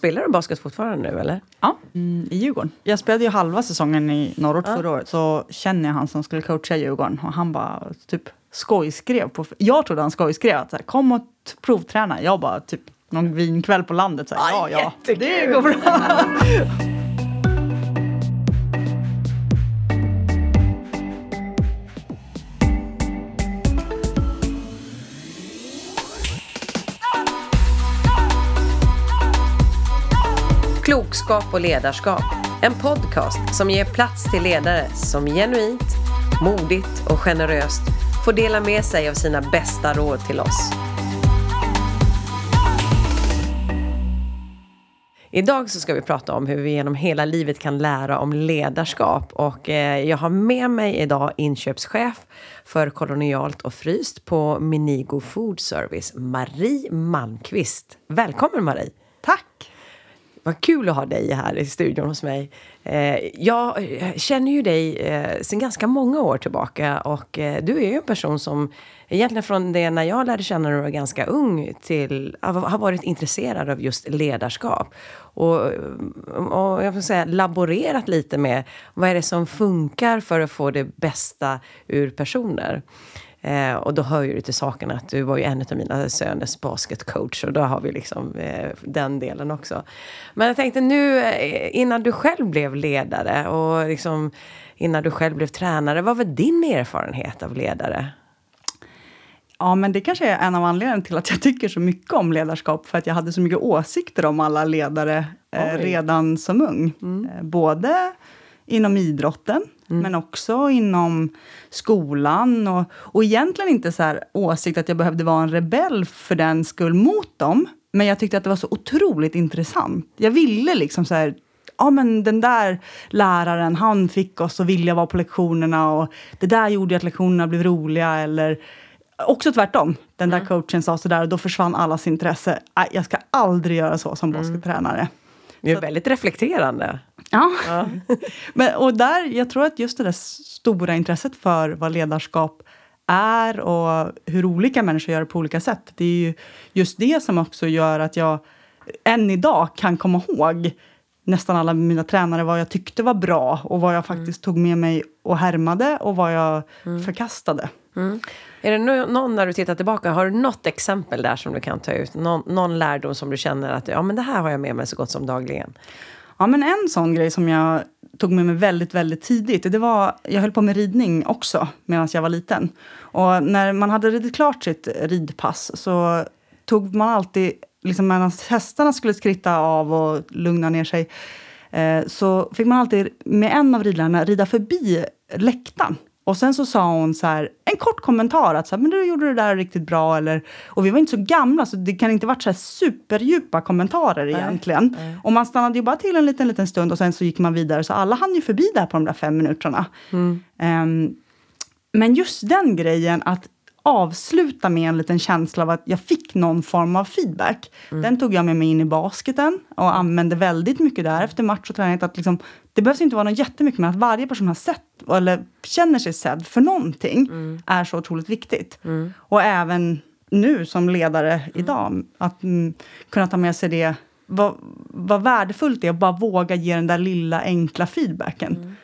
Spelar du basket fortfarande nu eller? Ja, mm, i Djurgården. Jag spelade ju halva säsongen i norrort ja. förra året. Så känner jag han som skulle coacha Djurgården. Och han bara typ skojskrev. På, jag trodde han skojskrev att så här, kom och provträna. Jag bara typ någon vinkväll på landet. Så här, ja, ja, det går bra. Klokskap och ledarskap. En podcast som ger plats till ledare som genuint, modigt och generöst får dela med sig av sina bästa råd till oss. Idag så ska vi prata om hur vi genom hela livet kan lära om ledarskap. Och eh, jag har med mig idag inköpschef för kolonialt och fryst på Minigo Food Service, Marie Malmqvist. Välkommen Marie! Tack! Vad kul att ha dig här i studion hos mig. Eh, jag eh, känner ju dig eh, sedan ganska många år tillbaka och eh, du är ju en person som egentligen från det när jag lärde känna dig var ganska ung till har varit intresserad av just ledarskap. Och, eh, och jag får säga laborerat lite med vad är det som funkar för att få det bästa ur personer. Eh, och då hör ju det till saken att du var ju en av mina söners basketcoach och då har vi liksom eh, den delen också. Men jag tänkte nu eh, innan du själv blev ledare och liksom innan du själv blev tränare, vad var din erfarenhet av ledare? Ja, men det kanske är en av anledningarna till att jag tycker så mycket om ledarskap, för att jag hade så mycket åsikter om alla ledare eh, redan som ung. Mm. Eh, både inom idrotten, mm. men också inom skolan. Och, och egentligen inte så här åsikt att jag behövde vara en rebell för den skull mot dem. Men jag tyckte att det var så otroligt intressant. Jag ville liksom så här, ja men den där läraren, han fick oss att vilja vara på lektionerna och det där gjorde att lektionerna blev roliga. Eller också tvärtom. Den där mm. coachen sa sådär och då försvann allas intresse. Jag ska aldrig göra så som mm. baskettränare. Det är väldigt reflekterande. Ja. ja. Men, och där, jag tror att just det där stora intresset för vad ledarskap är och hur olika människor gör det på olika sätt. Det är ju just det som också gör att jag än idag kan komma ihåg nästan alla mina tränare, vad jag tyckte var bra och vad jag faktiskt mm. tog med mig och härmade och vad jag mm. förkastade. Mm. Är det någon, när du tittar tillbaka, har du något exempel där som du kan ta ut? Någon, någon lärdom som du känner att ja, men det här har jag med mig så gott som dagligen? Ja, men en sån grej som jag tog med mig väldigt, väldigt tidigt, det var, jag höll på med ridning också medan jag var liten. Och när man hade ridit klart sitt ridpass så tog man alltid, liksom medan hästarna skulle skritta av och lugna ner sig, eh, så fick man alltid med en av ridlärarna rida förbi läktaren och sen så sa hon så här, en kort kommentar att så här, men du gjorde det där riktigt bra. Eller, och vi var inte så gamla så det kan inte varit så här superdjupa kommentarer nej, egentligen. Nej. Och man stannade ju bara till en liten, liten stund och sen så gick man vidare. Så alla hann ju förbi där på de där fem minuterna. Mm. Um, men just den grejen att avsluta med en liten känsla av att jag fick någon form av feedback. Mm. Den tog jag med mig in i basketen och använde väldigt mycket där efter match och träning. Att liksom, det behövs inte vara något jättemycket, men att varje person har sett eller känner sig sedd för någonting mm. är så otroligt viktigt. Mm. Och även nu som ledare mm. idag, att mm, kunna ta med sig det. Vad, vad värdefullt det är att bara våga ge den där lilla enkla feedbacken.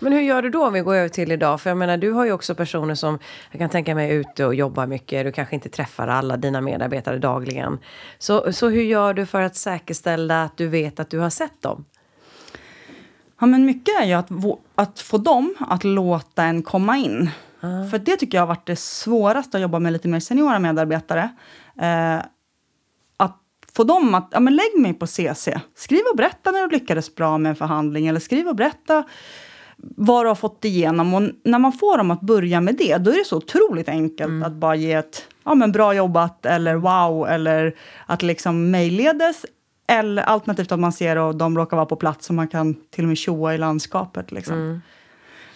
Mm. Men hur gör du då om vi går över till idag? För jag menar, du har ju också personer som jag kan tänka mig är ute och jobbar mycket. Du kanske inte träffar alla dina medarbetare dagligen. Så, så hur gör du för att säkerställa att du vet att du har sett dem? Ja, men mycket är ju att, att få dem att låta en komma in. Ah. För det tycker jag har varit det svåraste att jobba med lite mer seniora medarbetare. Eh, att få dem att, ja men lägg mig på CC. Skriv och berätta när du lyckades bra med en förhandling. Eller skriv och berätta vad du har fått igenom. Och när man får dem att börja med det, då är det så otroligt enkelt mm. att bara ge ett ja, men bra jobbat eller wow eller att liksom mejlledes. Eller alternativt att man ser och de råkar vara på plats så man kan till och med tjoa i landskapet. Liksom. Mm.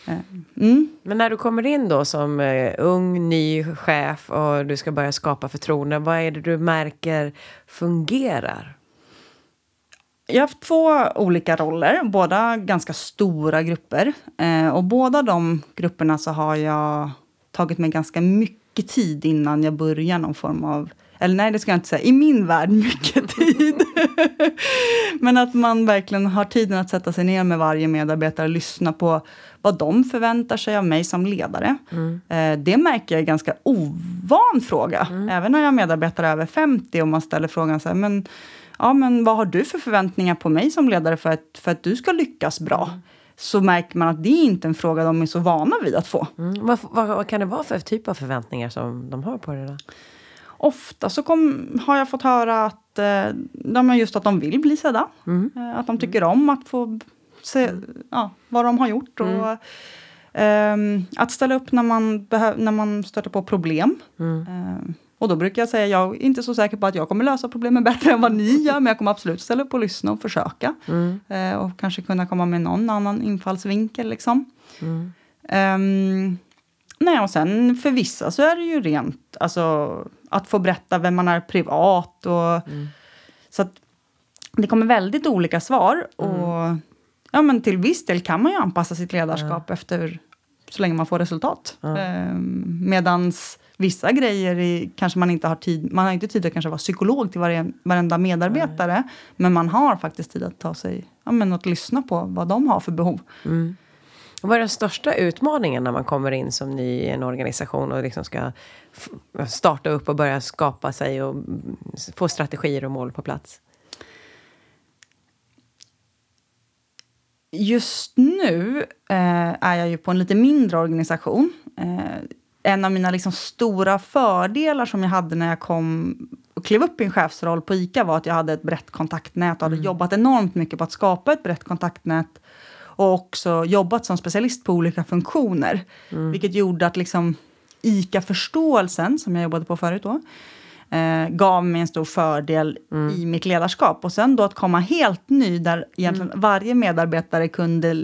Eh, mm. Men när du kommer in då som uh, ung, ny chef och du ska börja skapa förtroende, vad är det du märker fungerar? Jag har haft två olika roller, båda ganska stora grupper. Eh, och båda de grupperna så har jag tagit mig ganska mycket tid innan jag börjar någon form av eller nej, det ska jag inte säga. I min värld mycket tid. Men att man verkligen har tiden att sätta sig ner med varje medarbetare och lyssna på vad de förväntar sig av mig som ledare. Mm. Eh, det märker jag är en ganska ovan fråga. Mm. Även när jag har medarbetare över 50 och man ställer frågan så här, men, ja, men vad har du för förväntningar på mig som ledare för att, för att du ska lyckas bra? Mm så märker man att det är inte en fråga de är så vana vid att få. Mm. Vad, vad, vad, kan det vara för typ av förväntningar som de har på det? Då? Ofta så kom, har jag fått höra att, eh, just att de vill bli sedda. Mm. Eh, att de tycker mm. om att få se ja, vad de har gjort. Och, eh, att ställa upp när man, när man stöter på problem. Eh, och då brukar jag säga, jag är inte så säker på att jag kommer lösa problemen bättre än vad ni gör, men jag kommer absolut ställa upp och lyssna och försöka. Mm. Eh, och kanske kunna komma med någon annan infallsvinkel liksom. Mm. Um, nej, och sen för vissa så är det ju rent, alltså att få berätta vem man är privat och mm. så att det kommer väldigt olika svar och mm. ja, men till viss del kan man ju anpassa sitt ledarskap efter så länge man får resultat. Um, medans vissa grejer i, kanske man inte har tid, man har inte tid att kanske vara psykolog till varje, varenda medarbetare. Nej. Men man har faktiskt tid att ta sig, ja men att lyssna på vad de har för behov. Mm. vad är den största utmaningen när man kommer in som ny i en organisation och liksom ska starta upp och börja skapa sig och få strategier och mål på plats? Just nu eh, är jag ju på en lite mindre organisation. Eh, en av mina liksom stora fördelar som jag hade när jag kom och klev upp i en chefsroll på ICA var att jag hade ett brett kontaktnät och hade mm. jobbat enormt mycket på att skapa ett brett kontaktnät och också jobbat som specialist på olika funktioner. Mm. Vilket gjorde att liksom ICA-förståelsen, som jag jobbade på förut då, eh, gav mig en stor fördel mm. i mitt ledarskap. Och sen då att komma helt ny, där egentligen mm. varje medarbetare kunde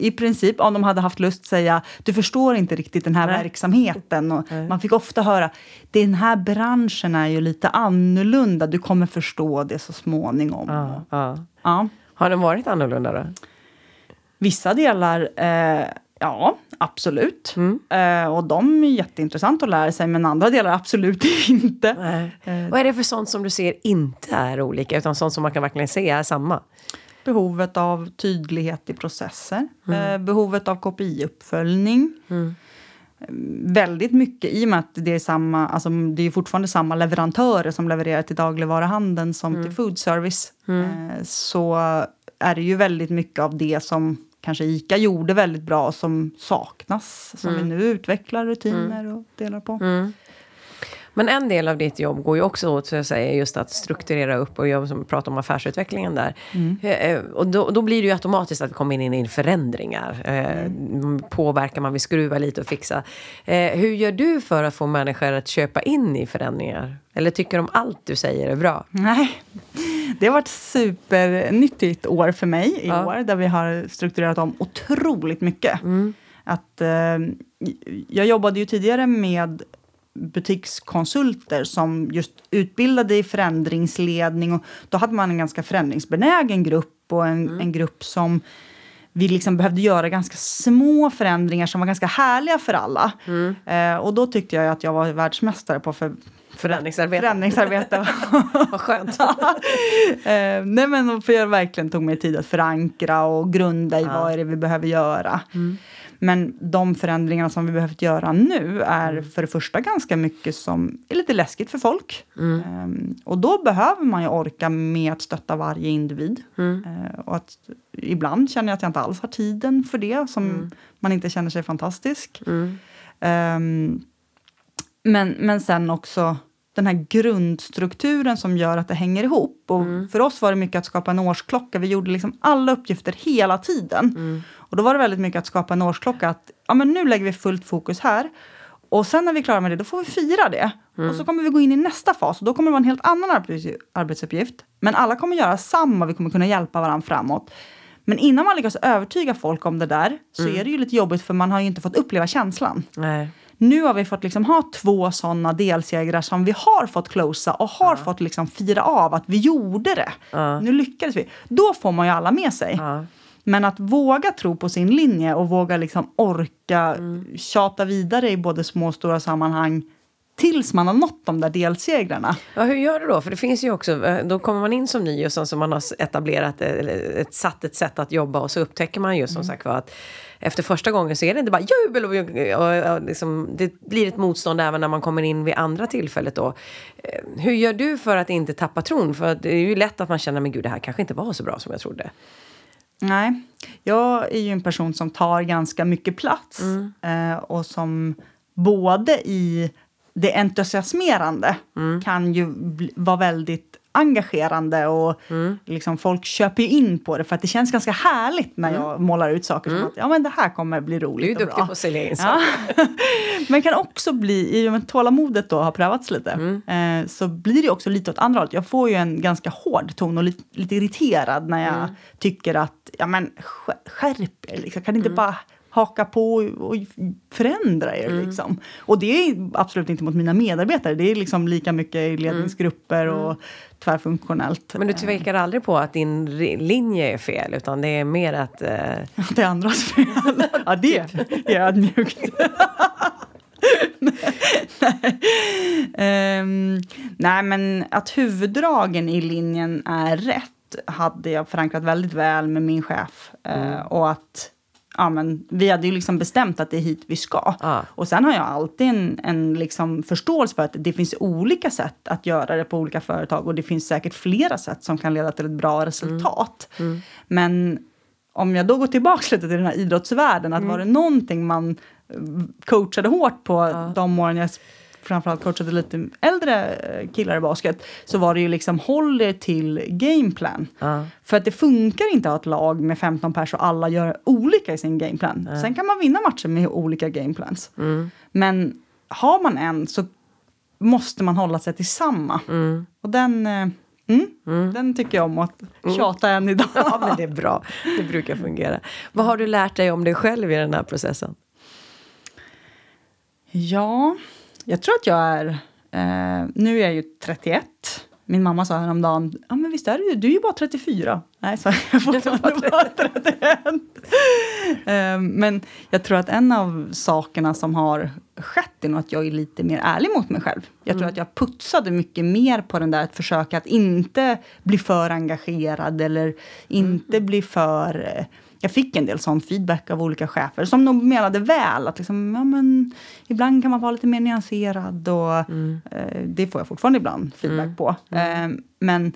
i princip, om de hade haft lust, säga du förstår inte riktigt den här Nej. verksamheten. Och man fick ofta höra den här branschen är ju lite annorlunda, du kommer förstå det så småningom. Ja, ja. ja. Har den varit annorlunda då? Vissa delar, eh, ja absolut. Mm. Eh, och de är jätteintressant att lära sig, men andra delar absolut inte. Eh. Vad är det för sånt som du ser inte är olika, utan sånt som man kan verkligen se är samma? Behovet av tydlighet i processer, mm. eh, behovet av KPI-uppföljning. Mm. Väldigt mycket, i och med att det är, samma, alltså det är fortfarande samma leverantörer som levererar till dagligvaruhandeln som mm. till foodservice, mm. eh, så är det ju väldigt mycket av det som kanske ICA gjorde väldigt bra som saknas, som vi mm. nu utvecklar rutiner mm. och delar på. Men en del av ditt jobb går ju också åt, så jag säger, just att strukturera upp och jag som pratar om affärsutvecklingen där. Mm. Eh, eh, och då, då, blir det ju automatiskt att det kommer in, in förändringar. Eh, mm. Påverkar man vill skruva lite och fixa. Hur gör du för att få människor att köpa in i förändringar? Eller tycker de allt du säger är bra? Nej, det har varit supernyttigt år för mig i ja. år, där vi har strukturerat om otroligt mycket. Mm. Att, eh, jag jobbade ju tidigare med butikskonsulter som just utbildade i förändringsledning. Och då hade man en ganska förändringsbenägen grupp och en, mm. en grupp som vi liksom behövde göra ganska små förändringar som var ganska härliga för alla. Mm. Eh, och då tyckte jag att jag var världsmästare på för Förändringsarbete. Förändringsarbete. Vad skönt. eh, nej men för jag verkligen tog mig tid att förankra och grunda i ja. vad är det vi behöver göra. Mm. Men de förändringarna som vi behövt göra nu är mm. för det första ganska mycket som är lite läskigt för folk. Mm. Um, och då behöver man ju orka med att stötta varje individ. Mm. Uh, och att ibland känner jag att jag inte alls har tiden för det, som mm. man inte känner sig fantastisk. Um, men, men sen också den här grundstrukturen som gör att det hänger ihop. Och mm. För oss var det mycket att skapa en årsklocka. Vi gjorde liksom alla uppgifter hela tiden. Mm. Och då var det väldigt mycket att skapa en årsklocka. Att ja, men nu lägger vi fullt fokus här. Och sen när vi är klara med det, då får vi fira det. Mm. Och så kommer vi gå in i nästa fas. Och då kommer det vara en helt annan arbetsuppgift. Men alla kommer göra samma, vi kommer kunna hjälpa varandra framåt. Men innan man lyckas övertyga folk om det där så mm. är det ju lite jobbigt för man har ju inte fått uppleva känslan. Nej. Nu har vi fått liksom ha två sådana delsegrar som vi har fått closa och har ja. fått liksom fira av att vi gjorde det. Ja. Nu lyckades vi. Då får man ju alla med sig. Ja. Men att våga tro på sin linje och våga liksom orka mm. tjata vidare i både små och stora sammanhang tills man har nått de där delsegrarna. Ja, hur gör du då? För det finns ju också, eh, då kommer man in som ny och sen så man har etablerat, eller ett, satt ett sätt att jobba och så upptäcker man ju som mm. sagt att efter första gången så är det inte bara jubel och, och, och liksom, det blir ett motstånd även när man kommer in vid andra tillfället då. Eh, hur gör du för att inte tappa tron? För det är ju lätt att man känner, men gud det här kanske inte var så bra som jag trodde. Nej, jag är ju en person som tar ganska mycket plats mm. eh, och som både i det entusiasmerande mm. kan ju vara väldigt engagerande och mm. liksom folk köper in på det för att det känns ganska härligt när jag mm. målar ut saker mm. som att ja, men det här kommer bli roligt Du är duktig på att sälja in ja. Men kan också bli, i och med tålamodet då har prövats lite, mm. eh, så blir det också lite åt andra hållet. Jag får ju en ganska hård ton och lite, lite irriterad när jag mm. tycker att ja men skärp er, liksom. kan inte bara haka på och förändra er. Mm. Liksom. Och det är absolut inte mot mina medarbetare. Det är liksom lika mycket i ledningsgrupper mm. och tvärfunktionellt. Men du tvekar aldrig på att din linje är fel, utan det är mer att... Eh... det är andras fel. ja, det är ödmjukt. nej. Um, nej, men att huvuddragen i linjen är rätt hade jag förankrat väldigt väl med min chef. Eh, mm. Uh, och att ja, men, vi hade ju liksom bestämt att det är hit vi ska. Ah. Och sen har jag alltid en, en liksom förståelse för att det finns olika sätt att göra det på olika företag och det finns säkert flera sätt som kan leda till ett bra resultat. Mm. Mm. Men om jag då går tillbaka lite till den här idrottsvärlden, att mm. var det någonting man coachade hårt på ah. de åren jag framförallt coachade lite äldre eh, killar i basket, så var det ju liksom håll er till gameplan. Uh. För att det funkar inte att ha ett lag med 15 pers och alla gör olika i sin gameplan. Uh. Sen kan man vinna matcher med olika gameplans. Mm. Men har man en så måste man hålla sig till samma. Mm. Och den... Eh, mm, mm. Den tycker jag om att mm. tjata än idag. Ja, men det är bra. Det brukar fungera. Vad har du lärt dig om dig själv i den här processen? Ja, jag tror att jag är... Eh, nu är jag ju 31. Min mamma sa häromdagen, ja men visst är du du är ju bara 34. Nej, så jag fortfarande bara 31. eh, men jag tror att en av sakerna som har skett är nog att jag är lite mer ärlig mot mig själv. Jag tror mm. att jag putsade mycket mer på den där att försöka att inte bli för engagerad eller inte mm. bli för eh, jag fick en del sån feedback av olika chefer som nog menade väl. Att liksom, ja, men, ibland kan man vara lite mer nyanserad och mm. eh, det får jag fortfarande ibland feedback mm. på. Eh, men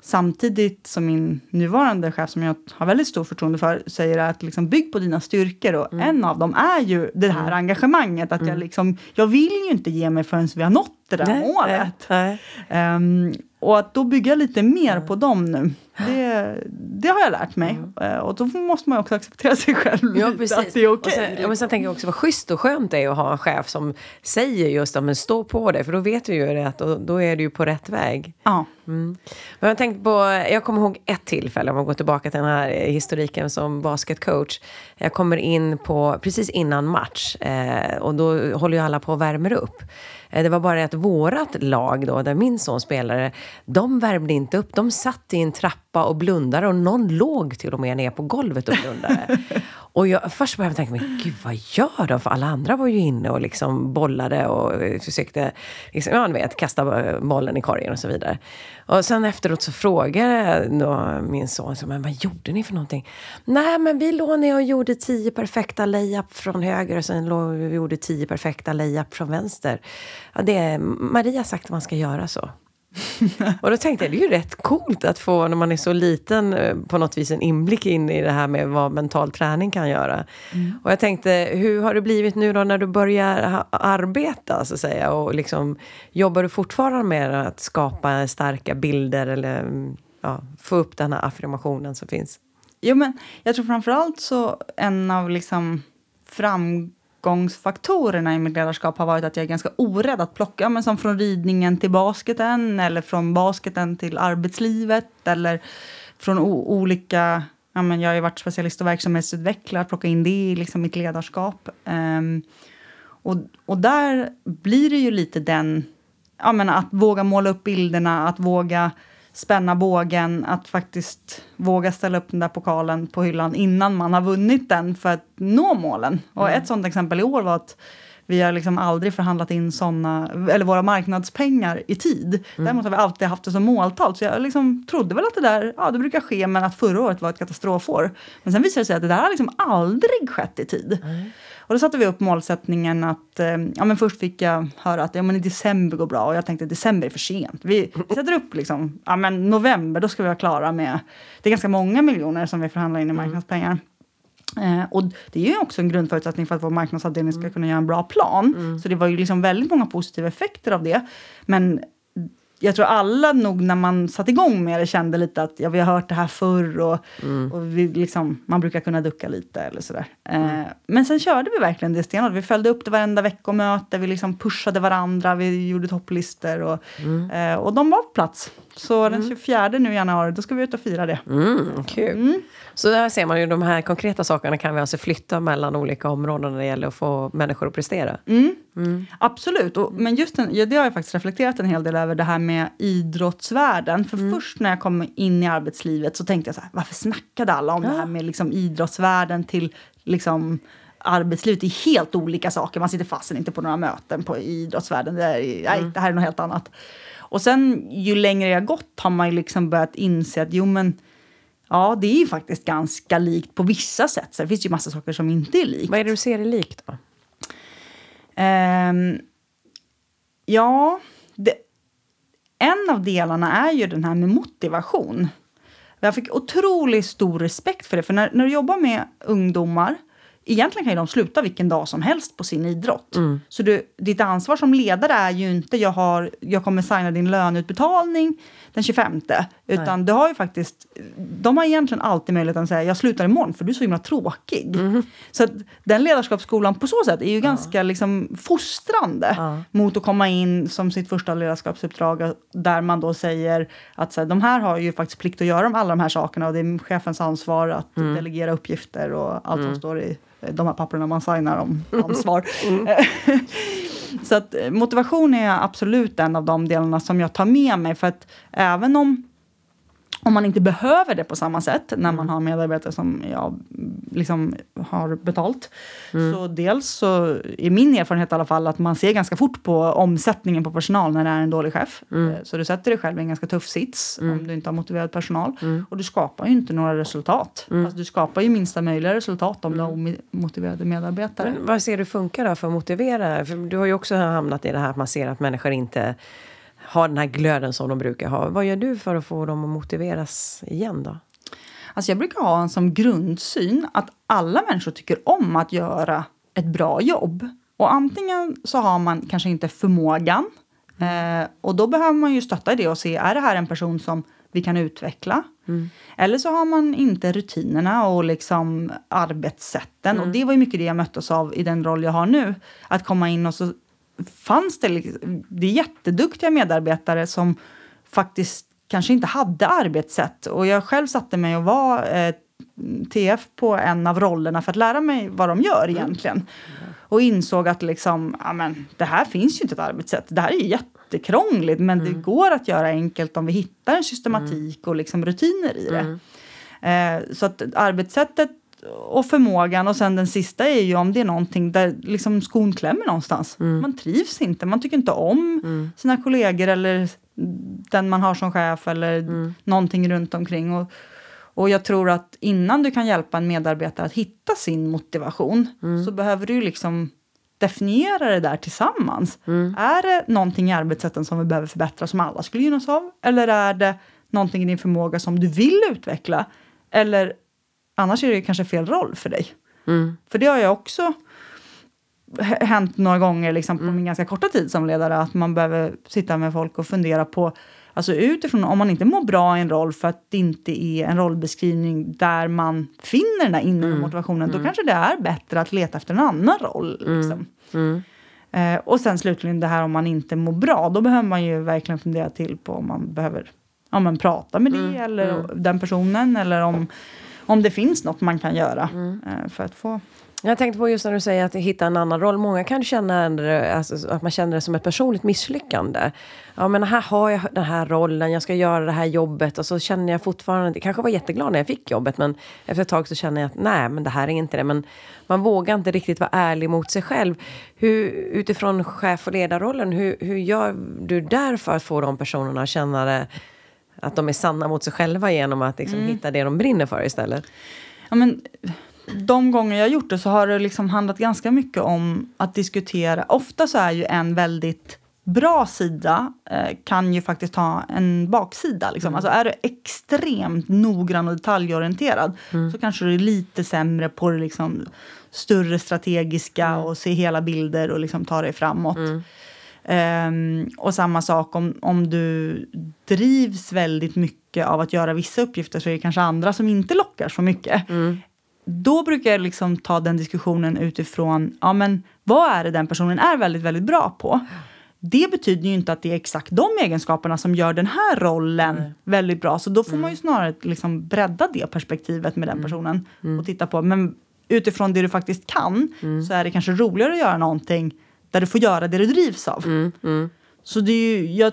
samtidigt som min nuvarande chef, som jag har väldigt stort förtroende för, säger att liksom, bygg på dina styrkor. Och mm. en av dem är ju det här mm. engagemanget. Att jag, liksom, jag vill ju inte ge mig förrän vi har nått det där nej, målet. Nej, nej. Um, och att då bygga lite mer på dem nu, det, det har jag lärt mig. Mm. Och då måste man också acceptera sig själv ja, lite, att det är okej. Okay. men sen tänker jag också vad schysst och skönt det är att ha en chef som säger just att stå på det, för då vet vi ju att då, då är du ju på rätt väg. Ja. Mm. Men jag, tänkte på, jag kommer ihåg ett tillfälle, om man går tillbaka till den här historiken som basketcoach. Jag kommer in på, precis innan match, eh, och då håller ju alla på och värmer upp. Eh, det var bara att vårat lag då, där min son spelade, de värmde inte upp. De satt i en trappa och blundade och någon låg till och med ner på golvet och blundade. och jag, först började jag tänka, men gud vad gör de? För alla andra var ju inne och liksom bollade och eh, försökte, liksom, ja, vet, kasta eh, bollen i korgen och så vidare. Och sen efteråt så frågade då min son, så, men vad gjorde ni för någonting? Nej, men vi låg ner och gjorde tio perfekta layup från höger och sen låg vi gjorde tio perfekta layup från vänster. Ja, det är, Maria har sagt att man ska göra så. och då tänkte jag, det är ju rätt coolt att få, när man är så liten, eh, på något vis en inblick in i det här med vad mental träning kan göra. Mm. Och jag tänkte, hur har det blivit nu då när du börjar arbeta, så att säga? Och liksom, jobbar du fortfarande med att skapa starka bilder eller ja, få upp den här affirmationen som finns? Jo, men jag tror framförallt så en av liksom fram framgångsfaktorerna i mitt ledarskap har varit att jag är ganska orädd att plocka, men som från ridningen till basketen eller från basketen till arbetslivet eller från olika Ja, men jag har ju varit specialist och verksamhetsutvecklare, plocka in det i liksom mitt ledarskap. Um, och, och där blir det ju lite den, ja, men att våga måla upp bilderna, att våga spänna bågen, att faktiskt våga ställa upp den där pokalen på hyllan innan man har vunnit den för att nå målen. Och mm. ett sånt exempel i år var att Vi har liksom aldrig förhandlat in såna, eller våra marknadspengar i tid. Mm. Däremot har vi alltid haft det som måltal. Så jag liksom trodde väl att det där, ja det brukar ske, men att förra året var ett katastrofår. Men sen visade det sig att det där har liksom aldrig skett i tid. Mm. Och då satte vi upp målsättningen att, eh, ja men först fick jag höra att ja, men i december går bra och jag tänkte december är för sent. Vi sätter upp liksom, ja men november då ska vi vara klara med, det är ganska många miljoner som vi förhandlar in i mm. marknadspengar. Eh, och det är ju också en grundförutsättning för att vår marknadsavdelning ska mm. kunna göra en bra plan. Mm. Så det var ju liksom väldigt många positiva effekter av det. Men jag tror alla nog när man satte igång med det kände lite att ja, vi har hört det här förr och, mm. och vi liksom, man brukar kunna ducka lite eller sådär. Mm. Eh, men sen körde vi verkligen det stenhårt. Vi följde upp det varenda veckomöte, vi liksom pushade varandra, vi gjorde topplistor och, mm. eh, och de var på plats. Så den 24 mm. nu i januari, då ska vi ut och fira det. Mm, kul. Mm. Så där ser man ju de här konkreta sakerna kan vi alltså flytta mellan olika områden när det gäller att få människor att prestera. Mm. Mm. Absolut, och, men just den, ja, det har jag faktiskt reflekterat en hel del över det här med idrottsvärlden. För mm. först när jag kom in i arbetslivet så tänkte jag så här, varför snackade alla om ja. det här med liksom idrottsvärlden till liksom arbetslivet är helt olika saker. Man sitter fast inte på några möten på idrottsvärlden. Det, är, nej, det här är något helt annat. Och sen ju längre jag gått har man ju liksom börjat inse att jo men ja, det är ju faktiskt ganska likt på vissa sätt. Så det finns ju massa saker som inte är likt. Vad är det du ser är likt då? Um, ja, det, en av delarna är ju den här med motivation. Jag fick otroligt stor respekt för det. För när, när du jobbar med ungdomar egentligen kan ju de sluta vilken dag som helst på sin idrott. Mm. Så du, ditt ansvar som ledare är ju inte jag, har, jag kommer signa din löneutbetalning den 25. Utan du har ju faktiskt, de har egentligen alltid möjligheten att säga jag slutar imorgon för du är så himla tråkig. Mm. Så att den ledarskapsskolan på så sätt är ju ja. ganska liksom fostrande ja. mot att komma in som sitt första ledarskapsuppdrag där man då säger att så här, de här har ju faktiskt plikt att göra alla de här sakerna och det är chefens ansvar att mm. delegera uppgifter och allt som mm. står i de här papperna man signar om ansvar. Mm. så att eh, motivation är absolut en av de delarna som jag tar med mig. För att även om om man inte behöver det på samma sätt när man mm. har medarbetare som jag liksom har betalt. Mm. Så dels så är min erfarenhet i alla fall att man ser ganska fort på omsättningen på personal när det är en dålig chef. Mm. Eh, så du sätter dig själv i en ganska tuff sits mm. om du inte har motiverad personal. Mm. Och du skapar ju inte några resultat. Mm. Alltså, du skapar ju minsta möjliga resultat om du har omotiverade medarbetare. Men vad ser du funkar då för att motivera? För du har ju också hamnat i det här att man ser att människor inte har den här glöden som de brukar ha. Vad gör du för att få dem att motiveras igen då? Alltså jag brukar ha en som grundsyn att alla människor tycker om att göra ett bra jobb. Och antingen så har man kanske inte förmågan eh, och då behöver man ju stötta i det och se, är det här en person som vi kan utveckla? Mm. Eller så har man inte rutinerna och liksom arbetssätten. Mm. Och det var ju mycket det jag möttes av i den roll jag har nu. Att komma in och så fanns det, det är jätteduktiga medarbetare som faktiskt kanske inte hade arbetssätt. Och jag själv satte mig och var eh, TF på en av rollerna för att lära mig vad de gör egentligen. Mm. Och insåg att liksom, amen, det här finns ju inte ett arbetssätt. Det här är jättekrångligt men mm. det går att göra enkelt om vi hittar en systematik mm. och liksom rutiner i det. Mm. Eh, så att arbetssättet och förmågan och sen den sista är ju om det är någonting där liksom skon klämmer någonstans. Mm. Man trivs inte, man tycker inte om mm. sina kollegor eller den man har som chef eller mm. någonting runt omkring. Och, och jag tror att innan du kan hjälpa en medarbetare att hitta sin motivation mm. så behöver du liksom definiera det där tillsammans. Mm. Är det någonting i arbetssätten som vi behöver förbättra som alla skulle gynnas av? Eller är det någonting i din förmåga som du vill utveckla? Eller Annars är det kanske fel roll för dig. Mm. För det har jag också hänt några gånger liksom, på mm. min ganska korta tid som ledare, att man behöver sitta med folk och fundera på Alltså utifrån om man inte mår bra i en roll för att det inte är en rollbeskrivning där man finner den där inre mm. motivationen, mm. då kanske det är bättre att leta efter en annan roll. Mm. Liksom. Mm. Eh, och sen slutligen det här om man inte mår bra, då behöver man ju verkligen fundera till på om man behöver ja, men prata med det mm. eller den personen eller om om det finns något man kan göra mm. Eh, för att få Jag tänkte på just när du säger att hitta en annan roll. Många kan känna alltså, att man känner det som ett personligt misslyckande. Ja, men här har jag den här rollen, jag ska göra det här jobbet och så känner jag fortfarande, kanske var jätteglad när jag fick jobbet men efter ett tag så känner jag att nej, men det här är inte det. Men man vågar inte riktigt vara ärlig mot sig själv. Hur, utifrån chef och ledarrollen, hur, hur gör du där för att få de personerna att känna det, att de är sanna mot sig själva genom att liksom mm. hitta det de brinner för istället? Ja, men de gånger jag har gjort det så har det liksom handlat ganska mycket om att diskutera. Ofta så är ju en väldigt bra sida eh, kan ju faktiskt ha en baksida. Liksom. Mm. Alltså är du extremt noggrann och detaljorienterad mm. så kanske du är lite sämre på det liksom, större strategiska mm. och se hela bilder och liksom ta dig framåt. Um, och samma sak om, om du drivs väldigt mycket av att göra vissa uppgifter så är det kanske andra som inte lockar så mycket. Mm då brukar jag liksom ta den diskussionen utifrån, ja men vad är det den personen är väldigt, väldigt bra på? Det betyder ju inte att det är exakt de egenskaperna som gör den här rollen mm. väldigt bra. Så då får mm. man ju mm. snarare liksom bredda det perspektivet med den mm. personen mm. och titta på, men utifrån det du faktiskt kan mm. så är det kanske roligare att göra någonting där du får göra det du drivs av. Så det är ju, jag,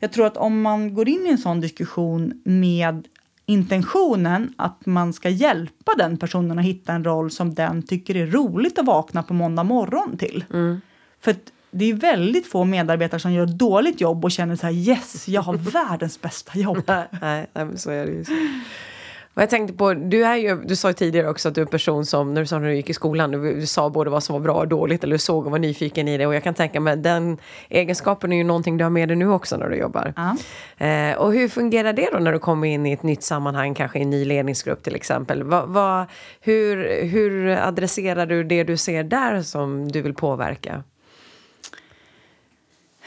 jag tror att om man går in i en sån diskussion med intentionen att man ska hjälpa den personen att hitta en roll som den tycker är roligt att vakna på måndag morgon till. Mm. För det är väldigt få medarbetare som gör dåligt jobb och känner så här yes, jag har världens bästa jobb. nej, nej, men så är det ju. Och jag tänkte på, du, är ju, du sa ju tidigare också att du är en person som, när du sa när du gick i skolan, du, du sa både vad som var bra och dåligt, eller du såg och var nyfiken i det. Och jag kan tänka mig, den egenskapen är ju någonting du har med dig nu också när du jobbar. Ja. Eh, och hur fungerar det då när du kommer in i ett nytt sammanhang, kanske i en ny ledningsgrupp till exempel? Va, va, hur, hur adresserar du det du ser där som du vill påverka?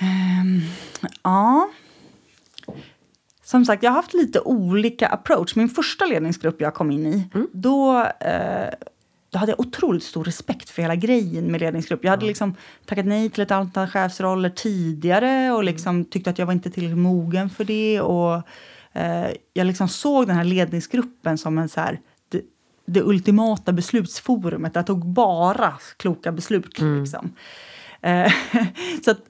Um, ja som sagt, jag har haft lite olika approach. Min första ledningsgrupp jag kom in i, mm. då, eh, då hade jag otroligt stor respekt för hela grejen med ledningsgrupp. Jag hade liksom tackat nej till ett antal chefsroller tidigare och liksom mm. tyckte att jag var inte tillräckligt mogen för det. Och, eh, jag liksom såg den här ledningsgruppen som en så här, det, det ultimata beslutsforumet. Jag tog bara kloka beslut. Mm. Liksom. Eh, så att,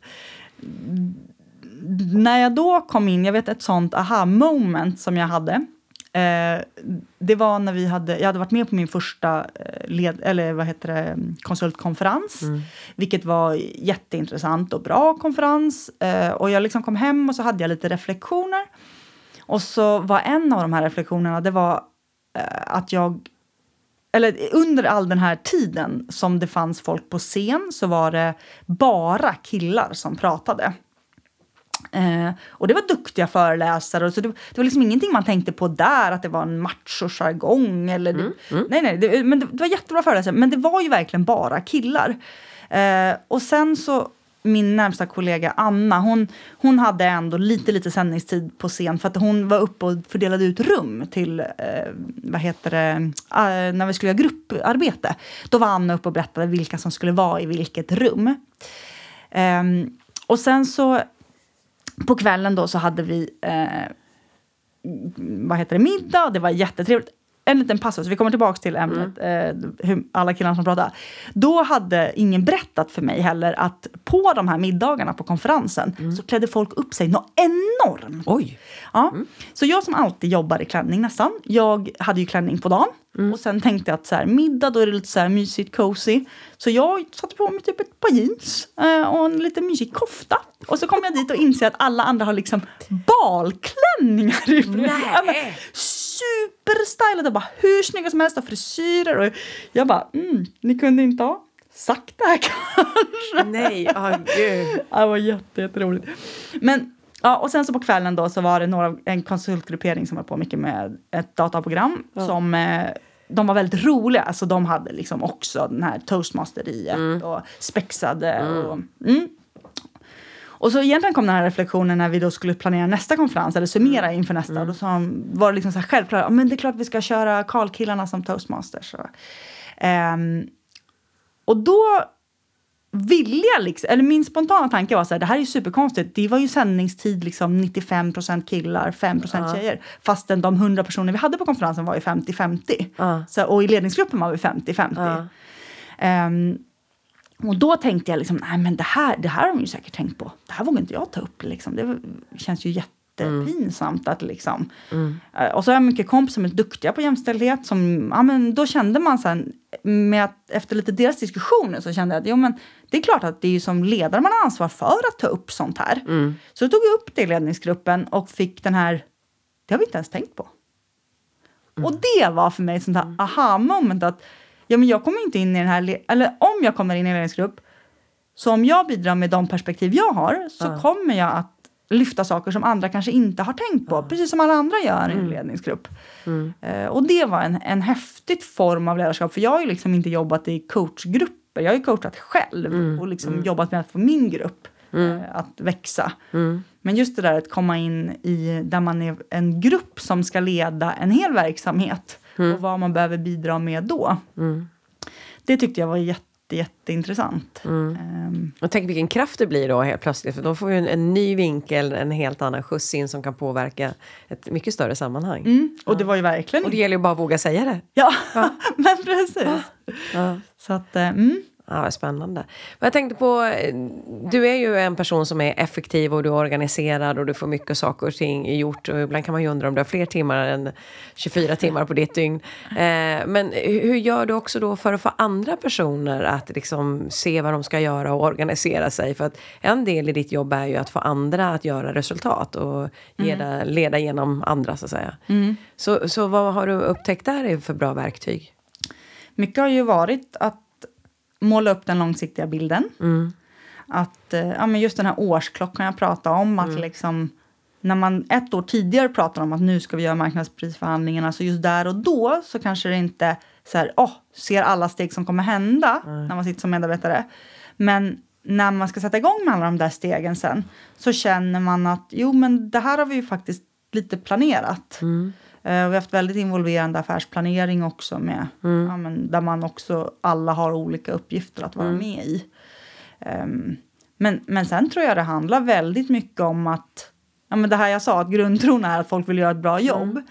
när jag då kom in, jag vet ett sånt aha-moment som jag hade. Eh, det var när vi hade, jag hade varit med på min första eh, led, eller vad heter det, konsultkonferens. Mm. Vilket var jätteintressant och bra konferens. Eh, och jag liksom kom hem och så hade jag lite reflektioner. Och så var en av de här reflektionerna, det var eh, att jag eller under all den här tiden som det fanns folk på scen så var det bara killar som pratade. Eh, och det var duktiga föreläsare. Så det, det, var liksom ingenting man tänkte på där, att det var en machojargong. Eller mm, mm. Nej, nej, det, men det, det, var jättebra föreläsare. Men det var ju verkligen bara killar. Eh, och sen så, min närmsta kollega Anna, hon, hon hade ändå lite, lite sändningstid på scen för att hon var uppe och fördelade ut rum till, eh, vad heter det, uh, när vi skulle göra grupparbete. Då var Anna uppe och berättade vilka som skulle vara i vilket rum. Um, och sen så på kvällen då så hade vi eh, vad heter det, middag och det var jättetrevligt. En liten passus, vi kommer tillbaka till ämnet, mm. eh, hur, alla killarna som pratar. Då hade ingen berättat för mig heller att på de här middagarna på konferensen mm. så klädde folk upp sig något enormt. Oj! Ja. Mm. Så jag som alltid jobbar i klänning nästan, jag hade ju klänning på dagen. Mm. Och sen tänkte jag att så här, middag då är det lite så här mysigt, cozy. Så jag satte på mig typ ett par jeans eh, och en lite mysig kofta. Och så kom jag dit och inser att alla andra har liksom balklänningar. Nej. Superstylade, bara hur snygga som helst och frisyrer. Och jag bara, mm, ni kunde inte ha sagt det här kanske? Nej, oh, gud. Det var jätteroligt. Men Ja, och sen så på kvällen då så var det några, en konsultgruppering som var på mycket med ett dataprogram ja. som eh, de var väldigt roliga. Alltså de hade liksom också den här toastmasteriet mm. och spexade. Mm. Och, mm. Och så egentligen kom den här reflektionen när vi då skulle planera nästa konferens eller summera mm. inför nästa. Mm. Då sa var det liksom så här självklart, men det är klart vi ska köra Karlkillarna som toastmasters. Och, um, och då ville jag liksom, eller min spontana tanke var så här, det här är ju superkonstigt. Det var ju sändningstid liksom 95% killar, 5 uh. tjejer. Fastän de 100 personer vi hade på konferensen var ju 50-50. Uh. och i ledningsgruppen var vi 50-50. Ehm, och då tänkte jag liksom, nej men det här, det här har de ju säkert tänkt på. Det här vågar inte jag ta upp. Liksom. Det känns ju jättepinsamt att liksom. Eh, Och så har jag mycket kompisar som är duktiga på jämställdhet. Som, ja, men då kände man sen, med att, efter lite deras diskussioner så kände jag att jo, men det är klart att det är ju som ledare man har ansvar för att ta upp sånt här. Så då tog jag upp det i ledningsgruppen och fick den här, det har vi inte ens tänkt på. Och det var för mig ett sånt här aha-moment att ja, men jag kommer inte in i den här, le- eller om jag kommer in i en ledningsgrupp, så om jag bidrar med de perspektiv jag har så kommer jag att lyfta saker som andra kanske inte har tänkt på, precis som alla andra gör i en ledningsgrupp. Eh, och det var en, en häftig form av ledarskap, för jag har ju liksom inte jobbat i coachgrupper, jag har ju coachat själv och liksom jobbat med att få min grupp eh, att växa. Men just det där att komma in i där man är en grupp som ska leda en hel verksamhet och vad man behöver bidra med då. Det tyckte jag var jätte, jätteintressant. Ehm, Och tänk vilken kraft det blir då helt plötsligt. För de får ju en, en ny vinkel, en helt annan skjuts in som kan påverka ett mycket större sammanhang. mm, och det var ju verkligen Och det gäller ju bara att våga säga det. Ja, men precis. Ja. Så att, eh, mm. Ja, spännande. Men jag tänkte på, eh, du är ju en person som är effektiv och du är organiserad och du får mycket saker och ting gjort. Och ibland kan man ju undra om du har fler timmar än 24 timmar på ditt dygn. Eh, men hur gör du också då för att få andra personer att liksom se vad de ska göra och organisera sig? För att en del i ditt jobb är ju att få andra att göra resultat och leda, leda genom andra så att säga. Så, så vad har du upptäckt där för bra verktyg? Mycket har ju varit att måla upp den långsiktiga bilden. Att, eh, ja, men just den här årsklockan jag pratade om, att liksom när man ett år tidigare pratar om att nu ska vi göra marknadsprisförhandlingarna, så just där och då så kanske det inte så här, åh, ser alla steg som kommer hända när man sitter som medarbetare. Men när man ska sätta igång med alla de där stegen sen så känner man att jo, men det här har vi ju faktiskt lite planerat. Eh, vi har haft väldigt involverande affärsplanering också med, ja, men, där man också alla har olika uppgifter att vara med i. Ehm, men, men sen tror jag det handlar väldigt mycket om att, ja, men det här jag sa, att grundtron är att folk vill göra ett bra jobb.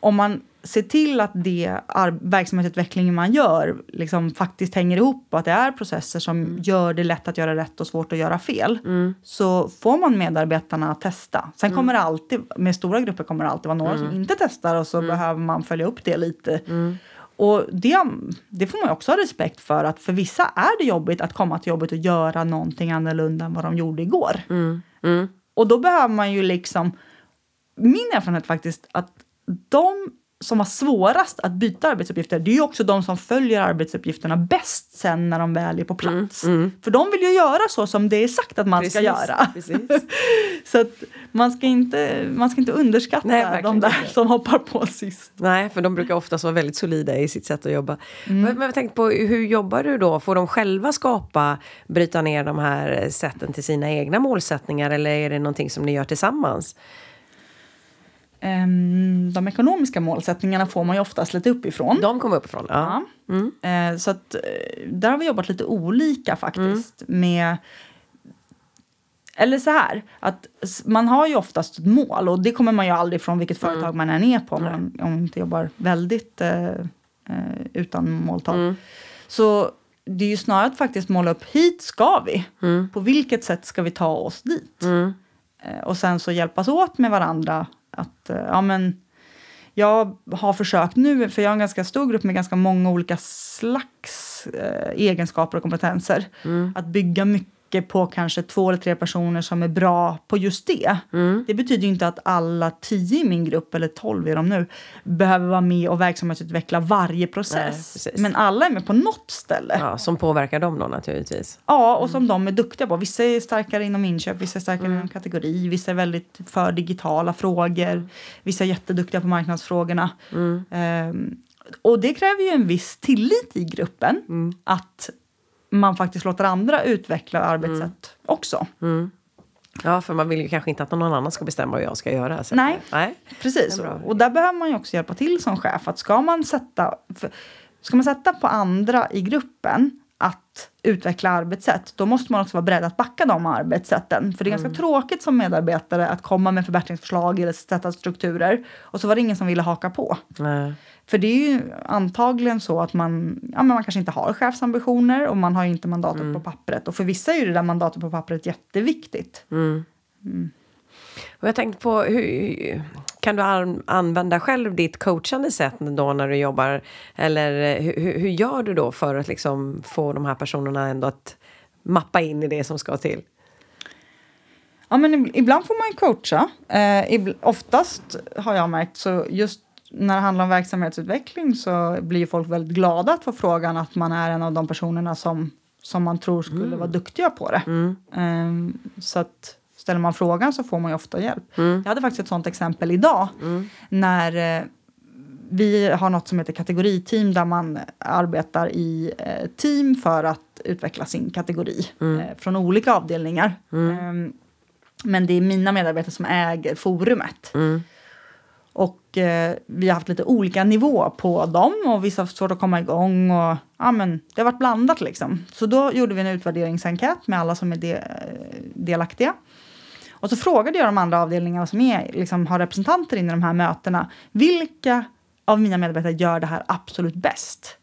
Om man ser till att det verksamhetsutvecklingen man gör liksom faktiskt hänger ihop och att det är processer som gör det lätt att göra rätt och svårt att göra fel. Så får man medarbetarna att testa. Sen kommer det alltid, med stora grupper kommer det alltid vara några som inte testar och så behöver man följa upp det lite. Och det, det får man också ha respekt för att för vissa är det jobbigt att komma till jobbet och göra någonting annorlunda än vad de gjorde igår. Och då behöver man ju liksom, min erfarenhet faktiskt, att de som har svårast att byta arbetsuppgifter, det är ju också de som följer arbetsuppgifterna bäst sen när de väl är på plats. För de vill ju göra så som det är sagt att man ska göra. Precis. så att man ska inte, man ska inte underskatta Nej, de där inte. som hoppar på sist. Nej, för de brukar oftast vara väldigt solida i sitt sätt att jobba. Men, men jag tänkte på, hur jobbar du då? Får de själva skapa, bryta ner de här sätten till sina egna målsättningar eller är det någonting som ni gör tillsammans? Ehm, de ekonomiska målsättningarna får man ju oftast lite uppifrån. De kom uppifrån? Ja. Ja. Eh, så att, eh, där har vi jobbat lite olika faktiskt. Med, eller så här, att man har ju oftast ett mål och det kommer man ju aldrig från vilket företag man än är på om man, om man inte jobbar väldigt eh, eh, utan måltal. Så det är ju snarare att faktiskt måla upp hit ska vi. På vilket sätt ska vi ta oss dit? Eh, och sen så hjälpas åt med varandra. Att, eh, ja men, jag har försökt nu, för jag har en ganska stor grupp med ganska många olika slags eh, egenskaper och kompetenser. Att bygga mycket på kanske två eller tre personer som är bra på just det. Det betyder ju inte att alla tio i min grupp, eller tolv är de nu, behöver vara med och verksamhetsutveckla varje Nej, process. precis. Men alla är med på något ställe. Ja, som påverkar dem då naturligtvis. Ja, och som de är duktiga på. Vissa är starkare inom inköp, vissa är starkare inom kategori, vissa är väldigt för digitala frågor, vissa är jätteduktiga på marknadsfrågorna. Ehm, och det kräver ju en viss tillit i gruppen, att man faktiskt låter andra utveckla arbetssätt också. Ja, för man vill ju kanske inte att någon annan ska bestämma vad jag ska göra. Så. Nej. Nej. Precis, och där behöver man ju också hjälpa till som chef. Att ska man sätta, för, ska man sätta på andra i gruppen att utveckla arbetssätt, då måste man också vara beredd att backa de arbetssätten. För det är ganska tråkigt som medarbetare att komma med förbättringsförslag eller sätta strukturer och så var det ingen som ville haka på. Nej. För det är ju antagligen så att man, ja, men man kanske inte har chefsambitioner och man har inte mandatet på pappret. Och för vissa är ju det där mandatet på pappret jätteviktigt. Och jag tänkte på, hur, kan du an, använda själv ditt coachande sätt då när du jobbar? Eller hur, hur hur gör du då för att liksom få de här personerna ändå att mappa in i det som ska till? Ja, men ib- ibland får man ju coacha. Eh, oftast har jag märkt så just när det handlar om verksamhetsutveckling så blir folk väldigt glada att få frågan att man är en av de personerna som, som man tror skulle vara duktiga på det. Eh, så att ställer man frågan så får man ju ofta hjälp. Jag hade faktiskt ett sånt exempel idag när eh, vi har något som heter kategoriteam där man arbetar i eh, team för att utveckla sin kategori eh, från olika avdelningar. Ehm, men det är mina medarbetare som äger forumet. Och eh, vi har haft lite olika nivå på dem och vissa har svårt att komma igång. Och, ja, men, det har varit blandat liksom. Så då gjorde vi en utvärderingsenkät med alla som är de, delaktiga. Och så frågade jag de andra avdelningarna som är, liksom, har representanter in i de här mötena. Vilka av mina medarbetare gör det här absolut bäst?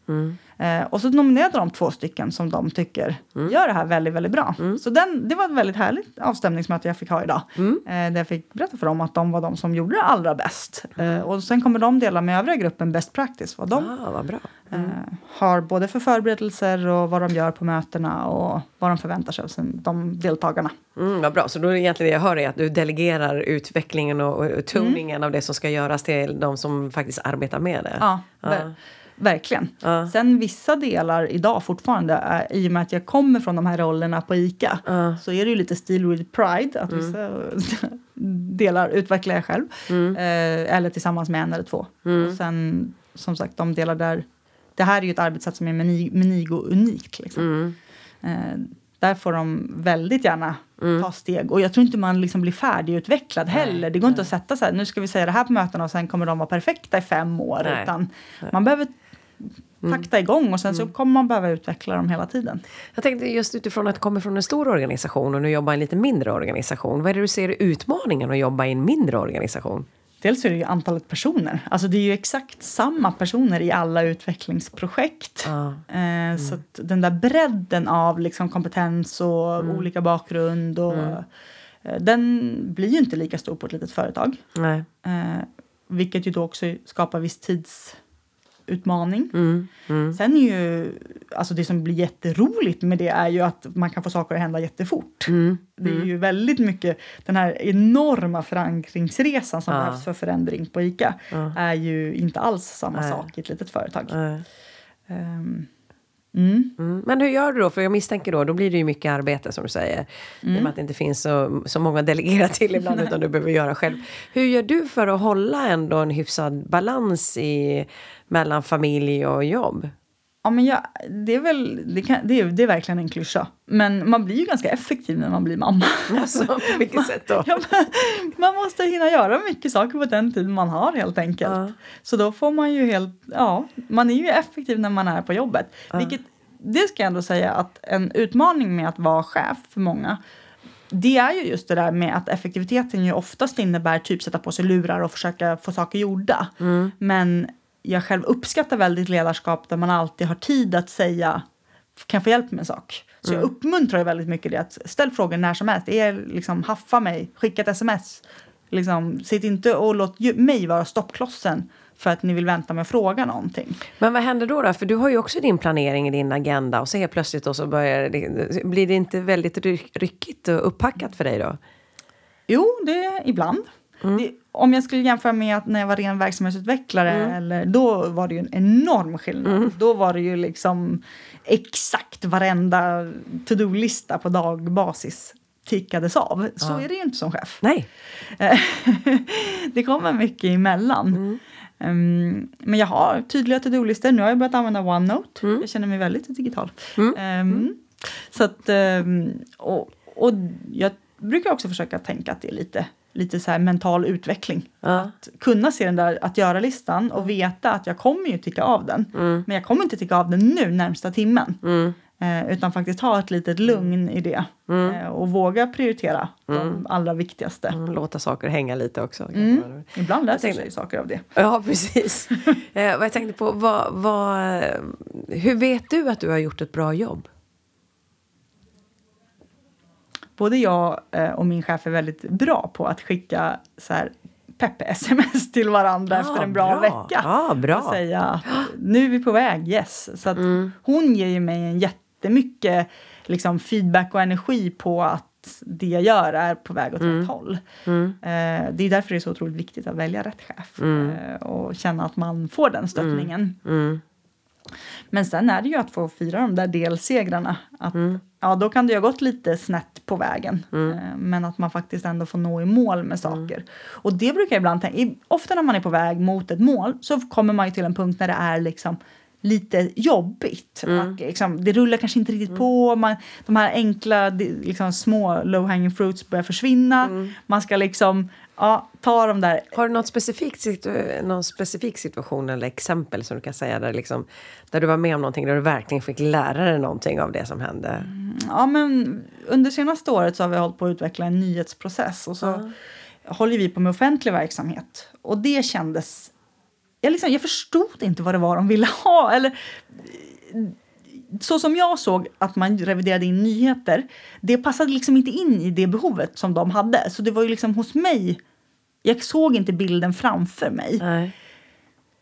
Eh, och så nominerade de två stycken som de tycker gör det här väldigt, väldigt bra. Så den, det var ett väldigt härligt avstämningsmöte jag fick ha idag. Eh, där jag fick berätta för dem att de var de som gjorde det allra bäst. Eh, och sen kommer de dela med övriga gruppen best practice. Vad de Ah, vad bra. Eh, har både för förberedelser och vad de gör på mötena och vad de förväntar sig av sin, de deltagarna. Mm, vad bra, så då är egentligen det jag hör är att du delegerar utvecklingen och, och toningen av det som ska göras till de som faktiskt arbetar med det. Ja, ver- verkligen. Ja. Sen vissa delar idag fortfarande, är, i och med att jag kommer från de här rollerna på ICA, så är det ju lite stil with pride, att vissa delar utvecklar jag själv. Eh, eller tillsammans med en eller två. Och sen som sagt de delar där, det här är ju ett arbetssätt som är meni- Menigo unikt. Liksom. Eh, där får de väldigt gärna ta steg. Och jag tror inte man liksom blir färdigutvecklad heller. Det går inte att sätta så här, nu ska vi säga det här på mötena och sen kommer de vara perfekta i fem år. Nej. Utan man behöver takta igång och sen så kommer man behöva utveckla dem hela tiden. Jag tänkte just utifrån att du kommer från en stor organisation och nu jobbar i en lite mindre organisation. Vad är det du ser utmaningen att jobba i en mindre organisation? Dels är det ju antalet personer. Alltså det är ju exakt samma personer i alla utvecklingsprojekt. Ja. Eh, Så att den där bredden av liksom kompetens och olika bakgrund och eh, den blir ju inte lika stor på ett litet företag. Nej. Eh, vilket ju då också skapar viss tidsutmaning. Mm. Mm. Sen är ju, alltså det som blir jätteroligt med det är ju att man kan få saker att hända jättefort. Mm. Det är ju väldigt mycket, den här enorma förankringsresan som Ja. behövs för förändring på ICA är ju inte alls samma Nej. sak i ett litet företag. Mm. Mm. Men hur gör du då? För jag misstänker då, då blir det ju mycket arbete som du säger. I och med att det inte finns så, så många att delegera till ibland utan du behöver göra själv. Hur gör du för att hålla ändå en hyfsad balans i, mellan familj och jobb? Ja, men jag, det, är väl, det, kan, det, är, det är verkligen en klyscha. Men man blir ju ganska effektiv när man blir mamma. Alltså, på vilket sätt då? Ja, men man måste hinna göra mycket saker på den tid man har helt enkelt. Ja. Så då får man ju helt, ja, man är ju effektiv när man är på jobbet. Vilket, det ska jag ändå säga att en utmaning med att vara chef för många det är ju just det där med att effektiviteten ju oftast innebär typ sätta på sig lurar och försöka få saker gjorda. Men jag själv uppskattar väldigt ledarskap där man alltid har tid att säga kan jag få hjälp med en sak? Så jag uppmuntrar väldigt mycket det att ställ frågor när som helst. Är liksom haffa mig, skicka ett sms. Liksom, sitt inte och låt mig vara stoppklossen för att ni vill vänta med att fråga någonting. Men vad händer då, då? För du har ju också din planering i din agenda och så helt plötsligt då så börjar det, blir det inte väldigt ry- ryckigt och upppackat för dig då? Jo, det ibland. Det, om jag skulle jämföra med att när jag var ren verksamhetsutvecklare, eller, då var det ju en enorm skillnad. Då var det ju liksom exakt varenda to-do-lista på dagbasis tickades av. Så är det ju inte som chef. Nej. Det kommer mycket emellan. Ehm, men jag har tydliga to-do-listor. Nu har jag börjat använda OneNote. Jag känner mig väldigt digital. Ehm, Så att, ehm, och, och jag brukar också försöka tänka att det är lite, lite så här mental utveckling. Ja. Att kunna se den där att göra-listan och veta att jag kommer ju ticka av den. Men jag kommer inte ticka av den nu närmsta timmen. Eh, utan faktiskt ha ett litet lugn i det. Eh, och våga prioritera de allra viktigaste. Mm, Låta saker hänga lite också. Mm. Ibland tänkte- sig saker av det. Ja, precis. eh, vad jag tänkte på, vad, vad, hur vet du att du har gjort ett bra jobb? Både jag eh, och min chef är väldigt bra på att skicka så här pepp-sms till varandra Ja, efter en bra, bra. vecka. Ja, bra. Och säga att nu är vi på väg, yes. Så att Mm. hon ger ju mig en jättemycket liksom, feedback och energi på att det jag gör är på väg åt Mm. rätt håll. Eh, det är därför det är så otroligt viktigt att välja rätt chef eh, och känna att man får den stöttningen. Mm. Men sen är det ju att få fira de där delsegrarna. Att, Mm. Ja, då kan det ju ha gått lite snett på vägen. Eh, Men att man faktiskt ändå får nå i mål med saker. Och det brukar jag ibland tänka, ofta när man är på väg mot ett mål så kommer man ju till en punkt när det är liksom lite jobbigt. Att liksom, det rullar kanske inte riktigt på. Man, de här enkla, liksom, små low hanging fruits börjar försvinna. Man ska liksom ja, ta de där Har du något specifikt, någon specifik situation eller exempel som du kan säga där, liksom, där du var med om någonting där du verkligen fick lära dig någonting av det som hände? Ja, men under senaste året så har vi hållit på att utveckla en nyhetsprocess och så håller vi på med offentlig verksamhet. Och det kändes... Jag, liksom, jag förstod inte vad det var de ville ha. Eller, så som jag såg att man reviderade in nyheter, det passade liksom inte in i det behovet som de hade. Så det var ju liksom hos mig, jag såg inte bilden framför mig. Nej.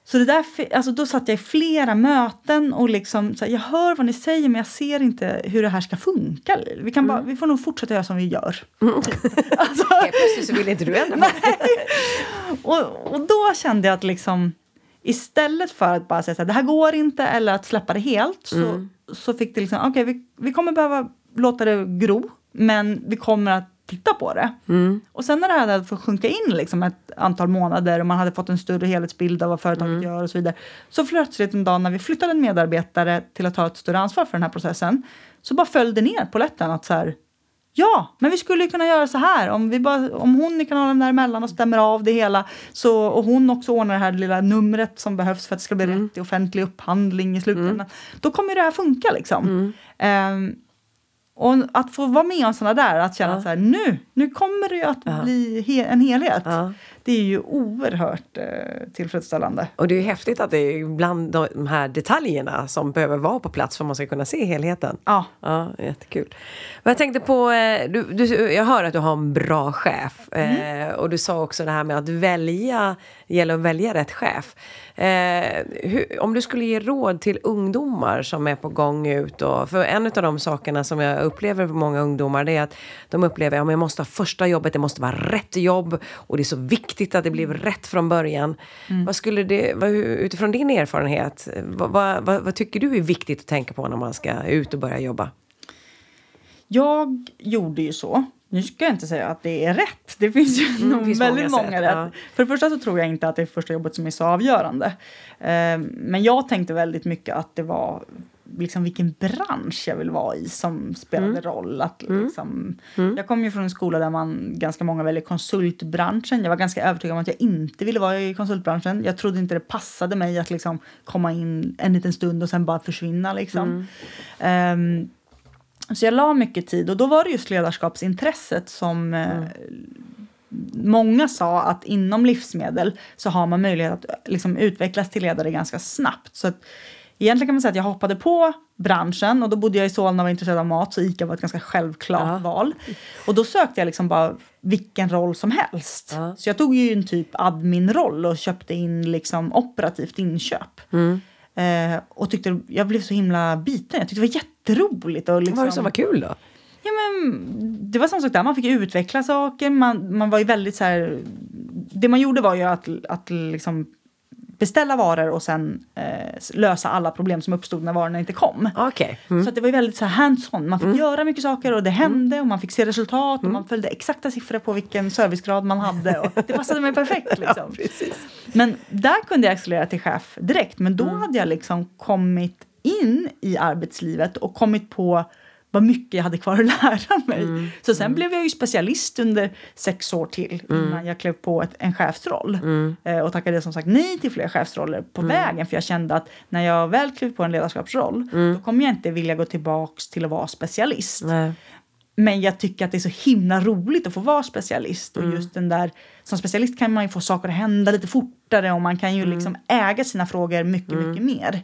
Så det där, alltså då satt jag i flera möten och liksom, så här, jag hör vad ni säger men jag ser inte hur det här ska funka. Vi, kan bara, vi får nog fortsätta göra som vi gör. alltså, Helt plötsligt så vill inte du ändra och, och då kände jag att liksom, istället för att bara säga så här, det här går inte eller att släppa det helt så, så fick det liksom, okej vi, vi kommer behöva låta det gro men vi kommer att titta på det. Och sen när det här hade fått sjunka in liksom ett antal månader och man hade fått en större helhetsbild av vad företaget gör och så vidare. Så plötsligt en dag när vi flyttade en medarbetare till att ta ett större ansvar för den här processen så bara föll det ner på lätten att så här, Ja, men vi skulle kunna göra så här. Om, vi bara, om hon i kanalen däremellan och stämmer av det hela så, och hon också ordnar det här lilla numret som behövs för att det ska bli rätt i offentlig upphandling i slutändan. Då kommer det här funka liksom. Ehm, och att få vara med om sådana där, att känna Ja. så här nu, nu kommer det ju att bli he- en helhet. Ja. Det är ju oerhört eh, tillfredsställande. Och det är ju häftigt att det är bland de här detaljerna som behöver vara på plats för att man ska kunna se helheten. Ja. Ja, jättekul. Men jag tänkte på, eh, du, du, jag hör att du har en bra chef. Mm. Eh, och du sa också det här med att välja, det gäller att välja rätt chef. Eh, hur, om du skulle ge råd till ungdomar som är på gång ut. Och, för en av de sakerna som jag upplever för många ungdomar det är att de upplever att ja, jag måste ha första jobbet, det måste vara rätt jobb och det är så viktigt att det blir rätt från början. Vad skulle det, vad, utifrån din erfarenhet, vad, vad, vad, vad tycker du är viktigt att tänka på när man ska ut och börja jobba? Jag gjorde ju så. Nu ska jag inte säga att det är rätt. Det finns ju Mm, finns väldigt många många, rätt. ja. För det första så tror jag inte att det är första jobbet som är så avgörande. Eh, men jag tänkte väldigt mycket att det var liksom vilken bransch jag vill vara i som spelade Mm. roll. Att liksom, Jag kom ju från en skola där man ganska många väljer konsultbranschen. Jag var ganska övertygad om att jag inte ville vara i konsultbranschen. Jag trodde inte det passade mig att liksom komma in en liten stund och sen bara försvinna. Liksom. Ehm, så jag la mycket tid och då var det just ledarskapsintresset som eh, många sa att inom livsmedel så har man möjlighet att liksom, utvecklas till ledare ganska snabbt. Så att, egentligen kan man säga att jag hoppade på branschen och då bodde jag i Solna och var intresserad av mat så ICA var ett ganska självklart Ja. val. Och då sökte jag liksom bara vilken roll som helst. Ja. Så jag tog ju en typ admin-roll och köpte in liksom operativt inköp. Eh, och tyckte, jag blev så himla biten. Jag tyckte det var jätteroligt. Och liksom, Vad var det som var kul då? Ja, men, det var samma sak där, man fick utveckla saker. Man, man var ju väldigt så här... Det man gjorde var ju att, att liksom beställa varor och sen eh, lösa alla problem som uppstod när varorna inte kom. Okej. Mm. Så det var ju väldigt så hands-on. Man fick göra mycket saker och det hände och man fick se resultat och Mm. man följde exakta siffror på vilken servicegrad man hade. Och det passade mig perfekt. Liksom. precis. Men där kunde jag accelerera till chef direkt. Men Mm. då hade jag liksom kommit in i arbetslivet och kommit på vad mycket jag hade kvar att lära mig. Mm. Så sen mm. blev jag ju specialist under sex år till mm. innan jag klev på ett, en chefsroll. Mm. Eh, och tackade som sagt nej till fler chefsroller på mm. vägen. För jag kände att när jag väl klev på en ledarskapsroll då kommer jag inte vilja gå tillbaks till att vara specialist. Nej. Men jag tycker att det är så himla roligt att få vara specialist. Och just den där, som specialist kan man ju få saker att hända lite fortare och man kan ju liksom äga sina frågor mycket, mycket mer.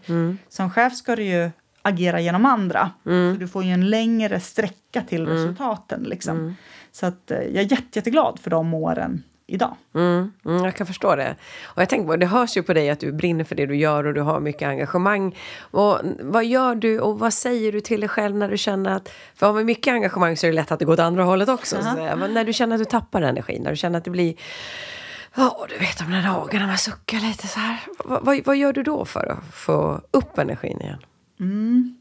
Som chef ska du ju agera genom andra. Mm. Så du får ju en längre sträcka till mm. resultaten. Liksom. Mm. Så att, eh, jag är jätte, jätteglad för de åren idag. Mm, mm, jag kan förstå det. Och jag tänker det hörs ju på dig att du brinner för det du gör och du har mycket engagemang. Och vad gör du och vad säger du till dig själv när du känner att... För har man mycket engagemang så är det lätt att det går åt andra hållet också. Uh -huh. så, när du känner att du tappar energi, när du känner att det blir... Ja, oh, du vet de där dagarna man suckar lite så här. Vad, vad, vad, gör du då för att få upp energin igen? Mm.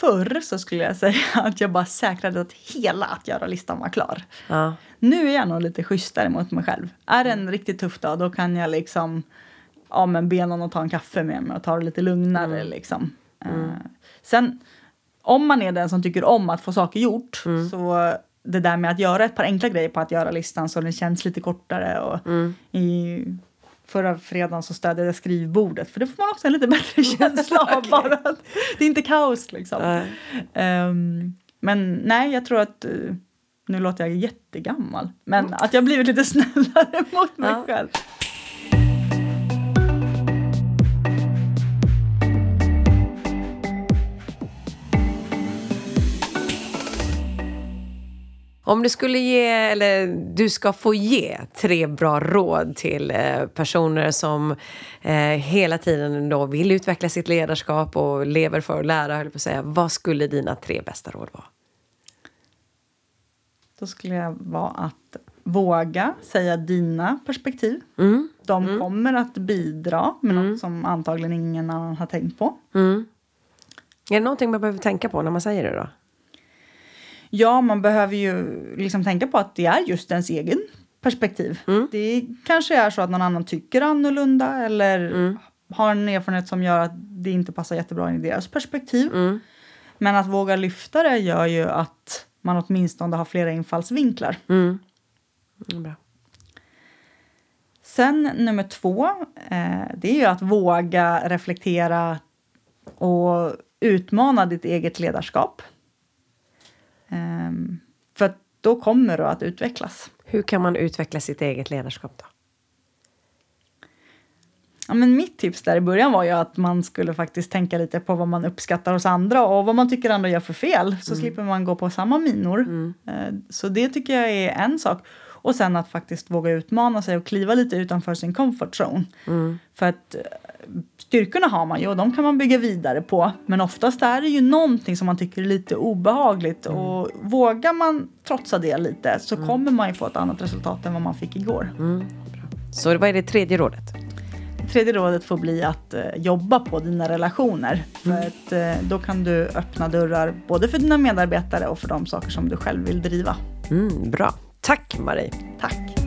Förr så skulle jag säga att jag bara säkrade att hela att göra-listan var klar. Ja. Nu är jag nog lite schysstare mot mig själv. Är det en riktigt tuff dag då kan jag liksom ja, men be någon att ta en kaffe med mig och ta det lite lugnare. Mm. Liksom. Mm. Uh, sen om man är den som tycker om att få saker gjort mm. så det där med att göra ett par enkla grejer på att göra listan så den känns lite kortare och mm. i förra fredagen så städade jag skrivbordet för det får man också en lite bättre känsla av. okay. bara att det är inte kaos liksom. Um, men nej, jag tror att uh, nu låter jag jättegammal. Men mm. att jag blivit lite snällare mot mig ja. själv. Om du skulle ge, eller du ska få ge tre bra råd till eh, personer som eh, hela tiden då vill utveckla sitt ledarskap och lever för att lära, höll på att säga. Vad skulle dina tre bästa råd vara? Då skulle jag vara att våga säga dina perspektiv. Mm. De mm. kommer att bidra med mm. något som antagligen ingen annan har tänkt på. Mm. Är det någonting man behöver tänka på när man säger det då? Ja, man behöver ju liksom tänka på att det är just ens egen perspektiv. Mm. Det kanske är så att någon annan tycker annorlunda eller mm. har en erfarenhet som gör att det inte passar jättebra in i deras perspektiv. Mm. Men att våga lyfta det gör ju att man åtminstone har flera infallsvinklar. Mm. Bra. Sen nummer två, eh, det är ju att våga reflektera och utmana ditt eget ledarskap. Um, för då kommer du att utvecklas. Hur kan man utveckla sitt eget ledarskap då? Ja, men mitt tips där i början var ju att man skulle faktiskt tänka lite på vad man uppskattar hos andra och vad man tycker andra gör för fel. Så mm. slipper man gå på samma minor. Mm. Uh, så det tycker jag är en sak. Och sen att faktiskt våga utmana sig och kliva lite utanför sin comfort zone. Mm. För att eh, styrkorna har man ju och de kan man bygga vidare på. Men oftast är det ju någonting som man tycker är lite obehagligt. Mm. Och vågar man trotsa det lite så mm. kommer man ju få ett annat resultat än vad man fick igår. Mm. Så vad är det tredje rådet? Tredje rådet får bli att uh, jobba på dina relationer. För mm. att uh, då kan du öppna dörrar både för dina medarbetare och för de saker som du själv vill driva. Mm, bra. Tack Marie. Tack.